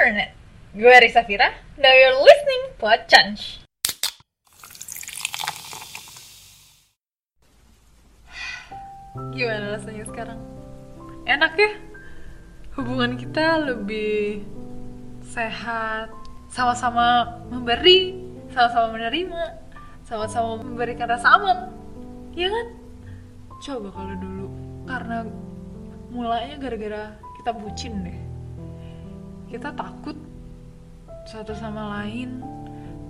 internet. Gue Risa Fira, now you're listening Pod Change. Gimana rasanya sekarang? Enak ya? Hubungan kita lebih sehat, sama-sama memberi, sama-sama menerima, sama-sama memberikan rasa aman. Iya kan? Coba kalau dulu, karena mulainya gara-gara kita bucin deh. Kita takut satu sama lain,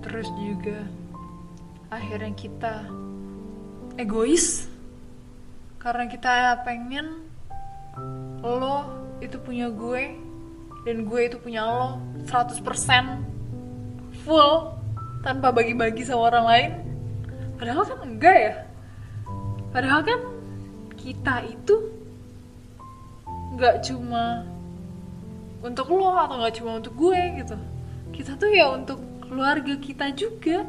terus juga akhirnya kita egois karena kita pengen lo itu punya gue dan gue itu punya lo 100% full tanpa bagi-bagi sama orang lain. Padahal kan enggak ya. Padahal kan kita itu nggak cuma untuk lo atau nggak cuma untuk gue gitu. Kita tuh ya untuk keluarga kita juga.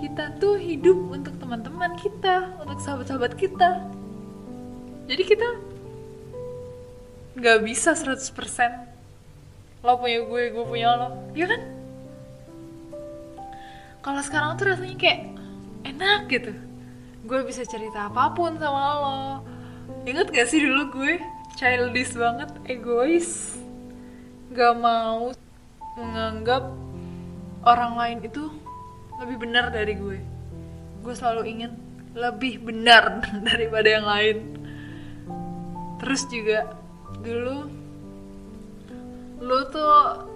Kita tuh hidup untuk teman-teman kita untuk sahabat-sahabat kita. Jadi kita nggak bisa 100% lo punya gue gue punya lo ya kan? Kalau sekarang tuh rasanya kayak enak gitu. Gue bisa cerita apa pun sama lo. Inget gak sih dulu gue childish banget egois gak mau menganggap orang lain itu lebih benar dari gue. Gue selalu ingin lebih benar daripada yang lain. Terus juga dulu lu tuh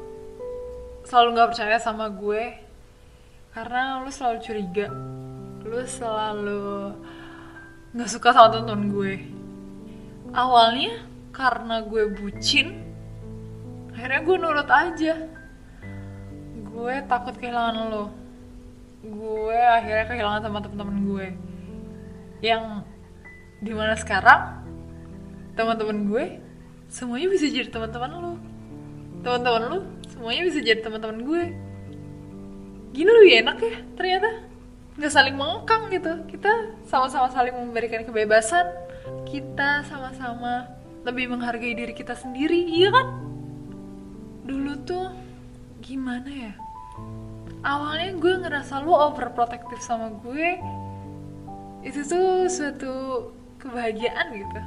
selalu nggak percaya sama gue karena lu selalu curiga. Lu selalu nggak suka sama temen gue. Awalnya karena gue bucin akhirnya gue nurut aja. Gue takut kehilangan lo. Gue akhirnya kehilangan sama temen-temen gue. Yang di mana sekarang teman-teman gue semuanya bisa jadi teman-teman lo. Teman-teman lo semuanya bisa jadi teman-teman gue. Gini lebih enak ya ternyata. Nggak saling mengekang gitu. Kita sama-sama saling memberikan kebebasan. Kita sama-sama lebih menghargai diri kita sendiri iya kan dulu tuh gimana ya? Awalnya gue ngerasa lu overprotective sama gue itu tuh suatu kebahagiaan gitu.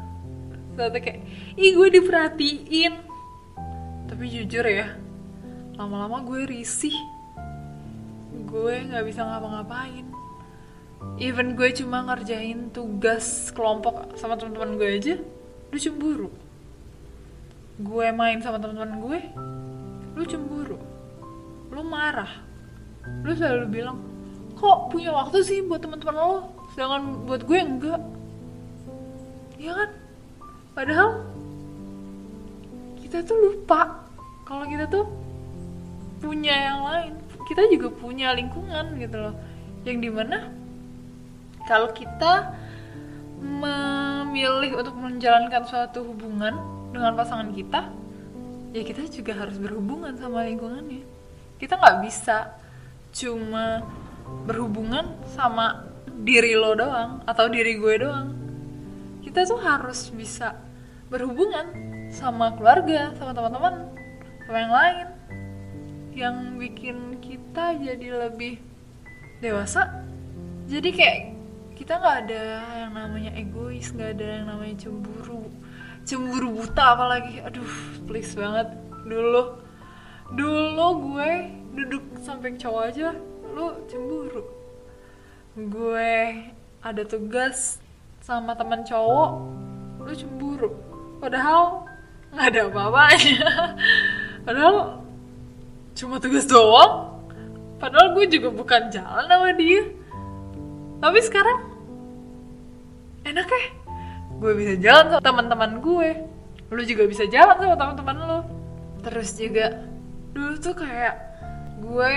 Suatu kayak ih gue diperhatiin. Tapi jujur ya lama-lama gue risih. Gue nggak bisa ngapa-ngapain. Even gue cuma ngerjain tugas kelompok sama teman-teman gue aja lu cemburu. Gue main sama teman-teman gue lu cemburu lu marah lu selalu bilang kok punya waktu sih buat teman-teman lo? Sedangkan buat gue enggak. Ya kan? Padahal kita tuh lupa kalau kita tuh punya yang lain. Kita juga punya lingkungan gitu loh. Yang di mana kalau kita memilih untuk menjalankan suatu hubungan dengan pasangan kita ya kita juga harus berhubungan sama lingkungannya. Kita nggak bisa cuma berhubungan sama diri lo doang atau diri gue doang. Kita tuh harus bisa berhubungan sama keluarga sama teman-teman sama yang lain. Yang bikin kita jadi lebih dewasa. Jadi kayak kita nggak ada yang namanya egois nggak ada yang namanya cemburu cemburu buta apalagi. Aduh please banget. Dulu dulu gue duduk samping cowok aja lu cemburu. Gue ada tugas sama teman cowok lu cemburu. Padahal nggak ada apa-apanya. Padahal cuma tugas doang. Padahal gue juga bukan jalan sama dia. Tapi sekarang enak ya gue bisa jalan sama teman-teman gue. Lu juga bisa jalan sama teman-teman lu. Terus juga dulu tuh kayak gue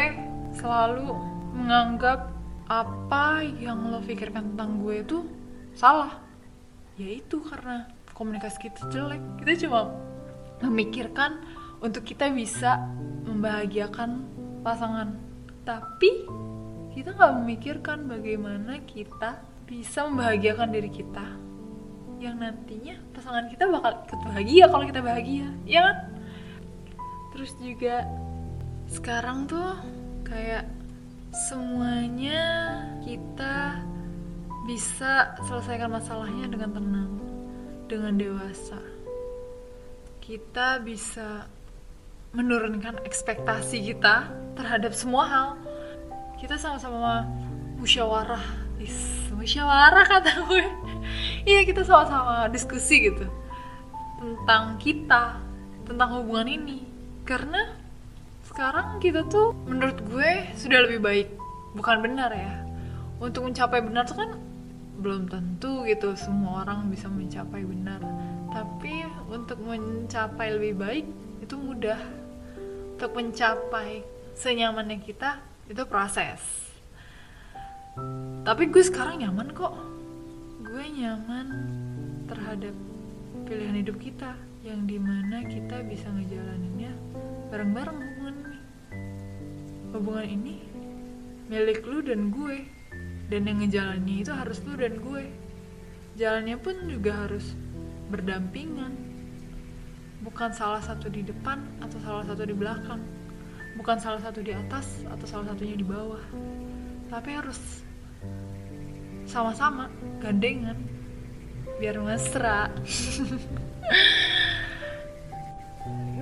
selalu menganggap apa yang lo pikirkan tentang gue itu salah. Yaitu karena komunikasi kita jelek. Kita cuma memikirkan untuk kita bisa membahagiakan pasangan. Tapi kita nggak memikirkan bagaimana kita bisa membahagiakan diri kita yang nantinya pasangan kita bakal ikut bahagia kalau kita bahagia ya kan? Terus juga sekarang tuh kayak semuanya kita bisa selesaikan masalahnya dengan tenang dengan dewasa. Kita bisa menurunkan ekspektasi kita terhadap semua hal. Kita sama-sama musyawarah Is, musyawarah kata gue iya kita sama-sama diskusi gitu tentang kita tentang hubungan ini. Karena sekarang kita tuh menurut gue sudah lebih baik. Bukan benar ya. Untuk mencapai benar tuh kan belum tentu gitu semua orang bisa mencapai benar. Tapi untuk mencapai lebih baik itu mudah. Untuk mencapai senyamannya kita itu proses. Tapi gue sekarang nyaman kok gue nyaman terhadap pilihan hidup kita yang di mana kita bisa ngejalaninnya bareng-bareng hubungan ini. Hubungan ini milik lu dan gue dan yang ngejalannya itu harus lu dan gue. Jalannya pun juga harus berdampingan. Bukan salah satu di depan atau salah satu di belakang. Bukan salah satu di atas atau salah satunya di bawah. Tapi harus sama-sama gandengan. Biar mesra.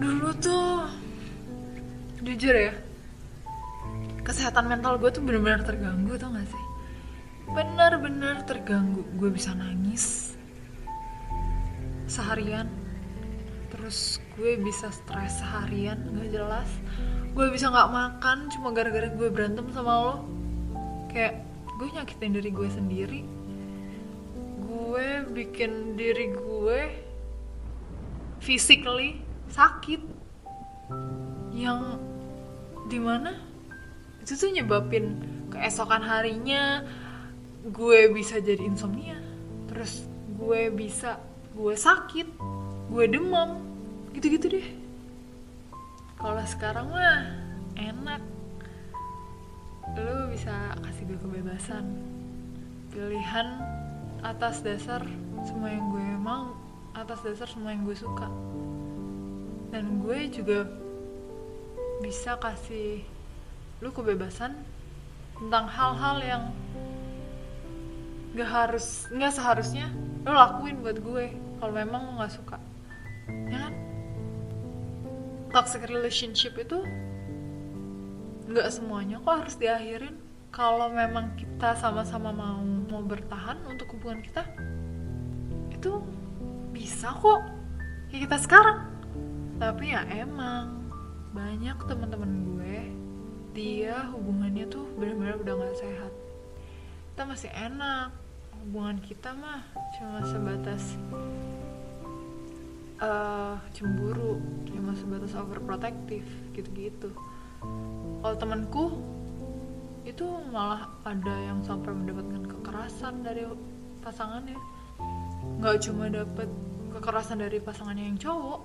Dulu tuh jujur ya kesehatan mental gue tuh bener-bener terganggu tau gak sih? Bener-bener terganggu. Gue bisa nangis seharian. Terus gue bisa stres seharian gak jelas. Gue bisa nggak makan cuma gara-gara gue berantem sama lo. Kayak gue nyakitin diri gue sendiri. Gue bikin diri gue physically sakit. Yang di mana itu tuh nyebabin keesokan harinya gue bisa jadi insomnia. Terus gue bisa gue sakit gue demam gitu-gitu deh. Kalau sekarang mah enak kebebasan. Pilihan atas dasar semua yang gue mau atas dasar semua yang gue suka. Dan gue juga bisa kasih lu kebebasan tentang hal-hal yang gak harus nggak seharusnya lu lakuin buat gue kalau memang lu nggak suka. Ya kan? Toxic relationship itu nggak semuanya kok harus diakhirin kalau memang kita sama-sama mau mau bertahan untuk hubungan kita itu bisa kok. Ya kita sekarang. Tapi ya emang banyak teman-teman gue dia hubungannya tuh benar-benar udah nggak sehat. Kita masih enak. Hubungan kita mah cuma sebatas uh, cemburu. Cuma sebatas overprotective gitu-gitu. Kalau temanku itu malah ada yang sampai mendapatkan kekerasan dari pasangannya. Nggak cuma dapat kekerasan dari pasangannya yang cowok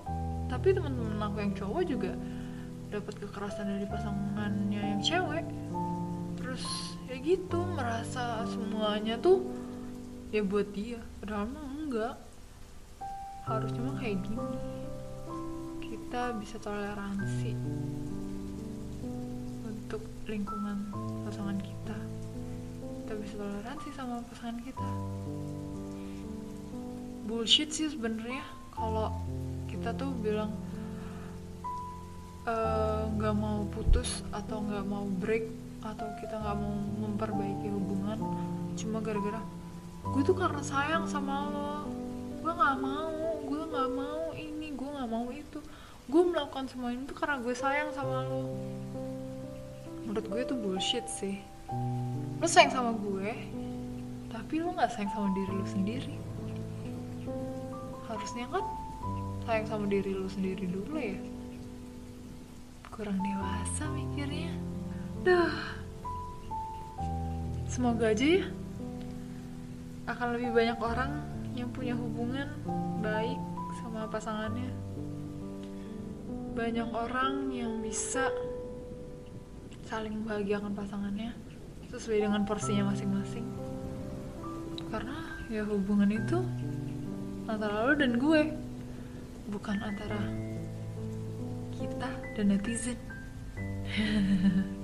tapi teman-teman aku yang cowok juga dapat kekerasan dari pasangannya yang cewek. Terus ya gitu merasa semuanya tuh ya buat dia. Padahal mah enggak. Harusnya mah kayak gini. Kita bisa toleransi untuk lingkungan pasangan kita. Kita bisa toleransi sama pasangan kita. Bullshit sih sebenarnya. Kalau kita tuh bilang eh, nggak uh, mau putus atau nggak mau break atau kita nggak mau memperbaiki hubungan cuma gara-gara gue tuh karena sayang sama lo. Gue nggak mau gue nggak mau ini gue nggak mau itu. Gue melakukan semua ini tuh karena gue sayang sama lo menurut gue itu bullshit sih lo sayang sama gue tapi lo nggak sayang sama diri lo sendiri harusnya kan sayang sama diri lo sendiri dulu ya kurang dewasa mikirnya Duh. Semoga aja ya akan lebih banyak orang yang punya hubungan baik sama pasangannya. Banyak orang yang bisa saling membahagiakan pasangannya sesuai dengan porsinya masing-masing. Karena ya hubungan itu antara lo dan gue bukan antara kita dan netizen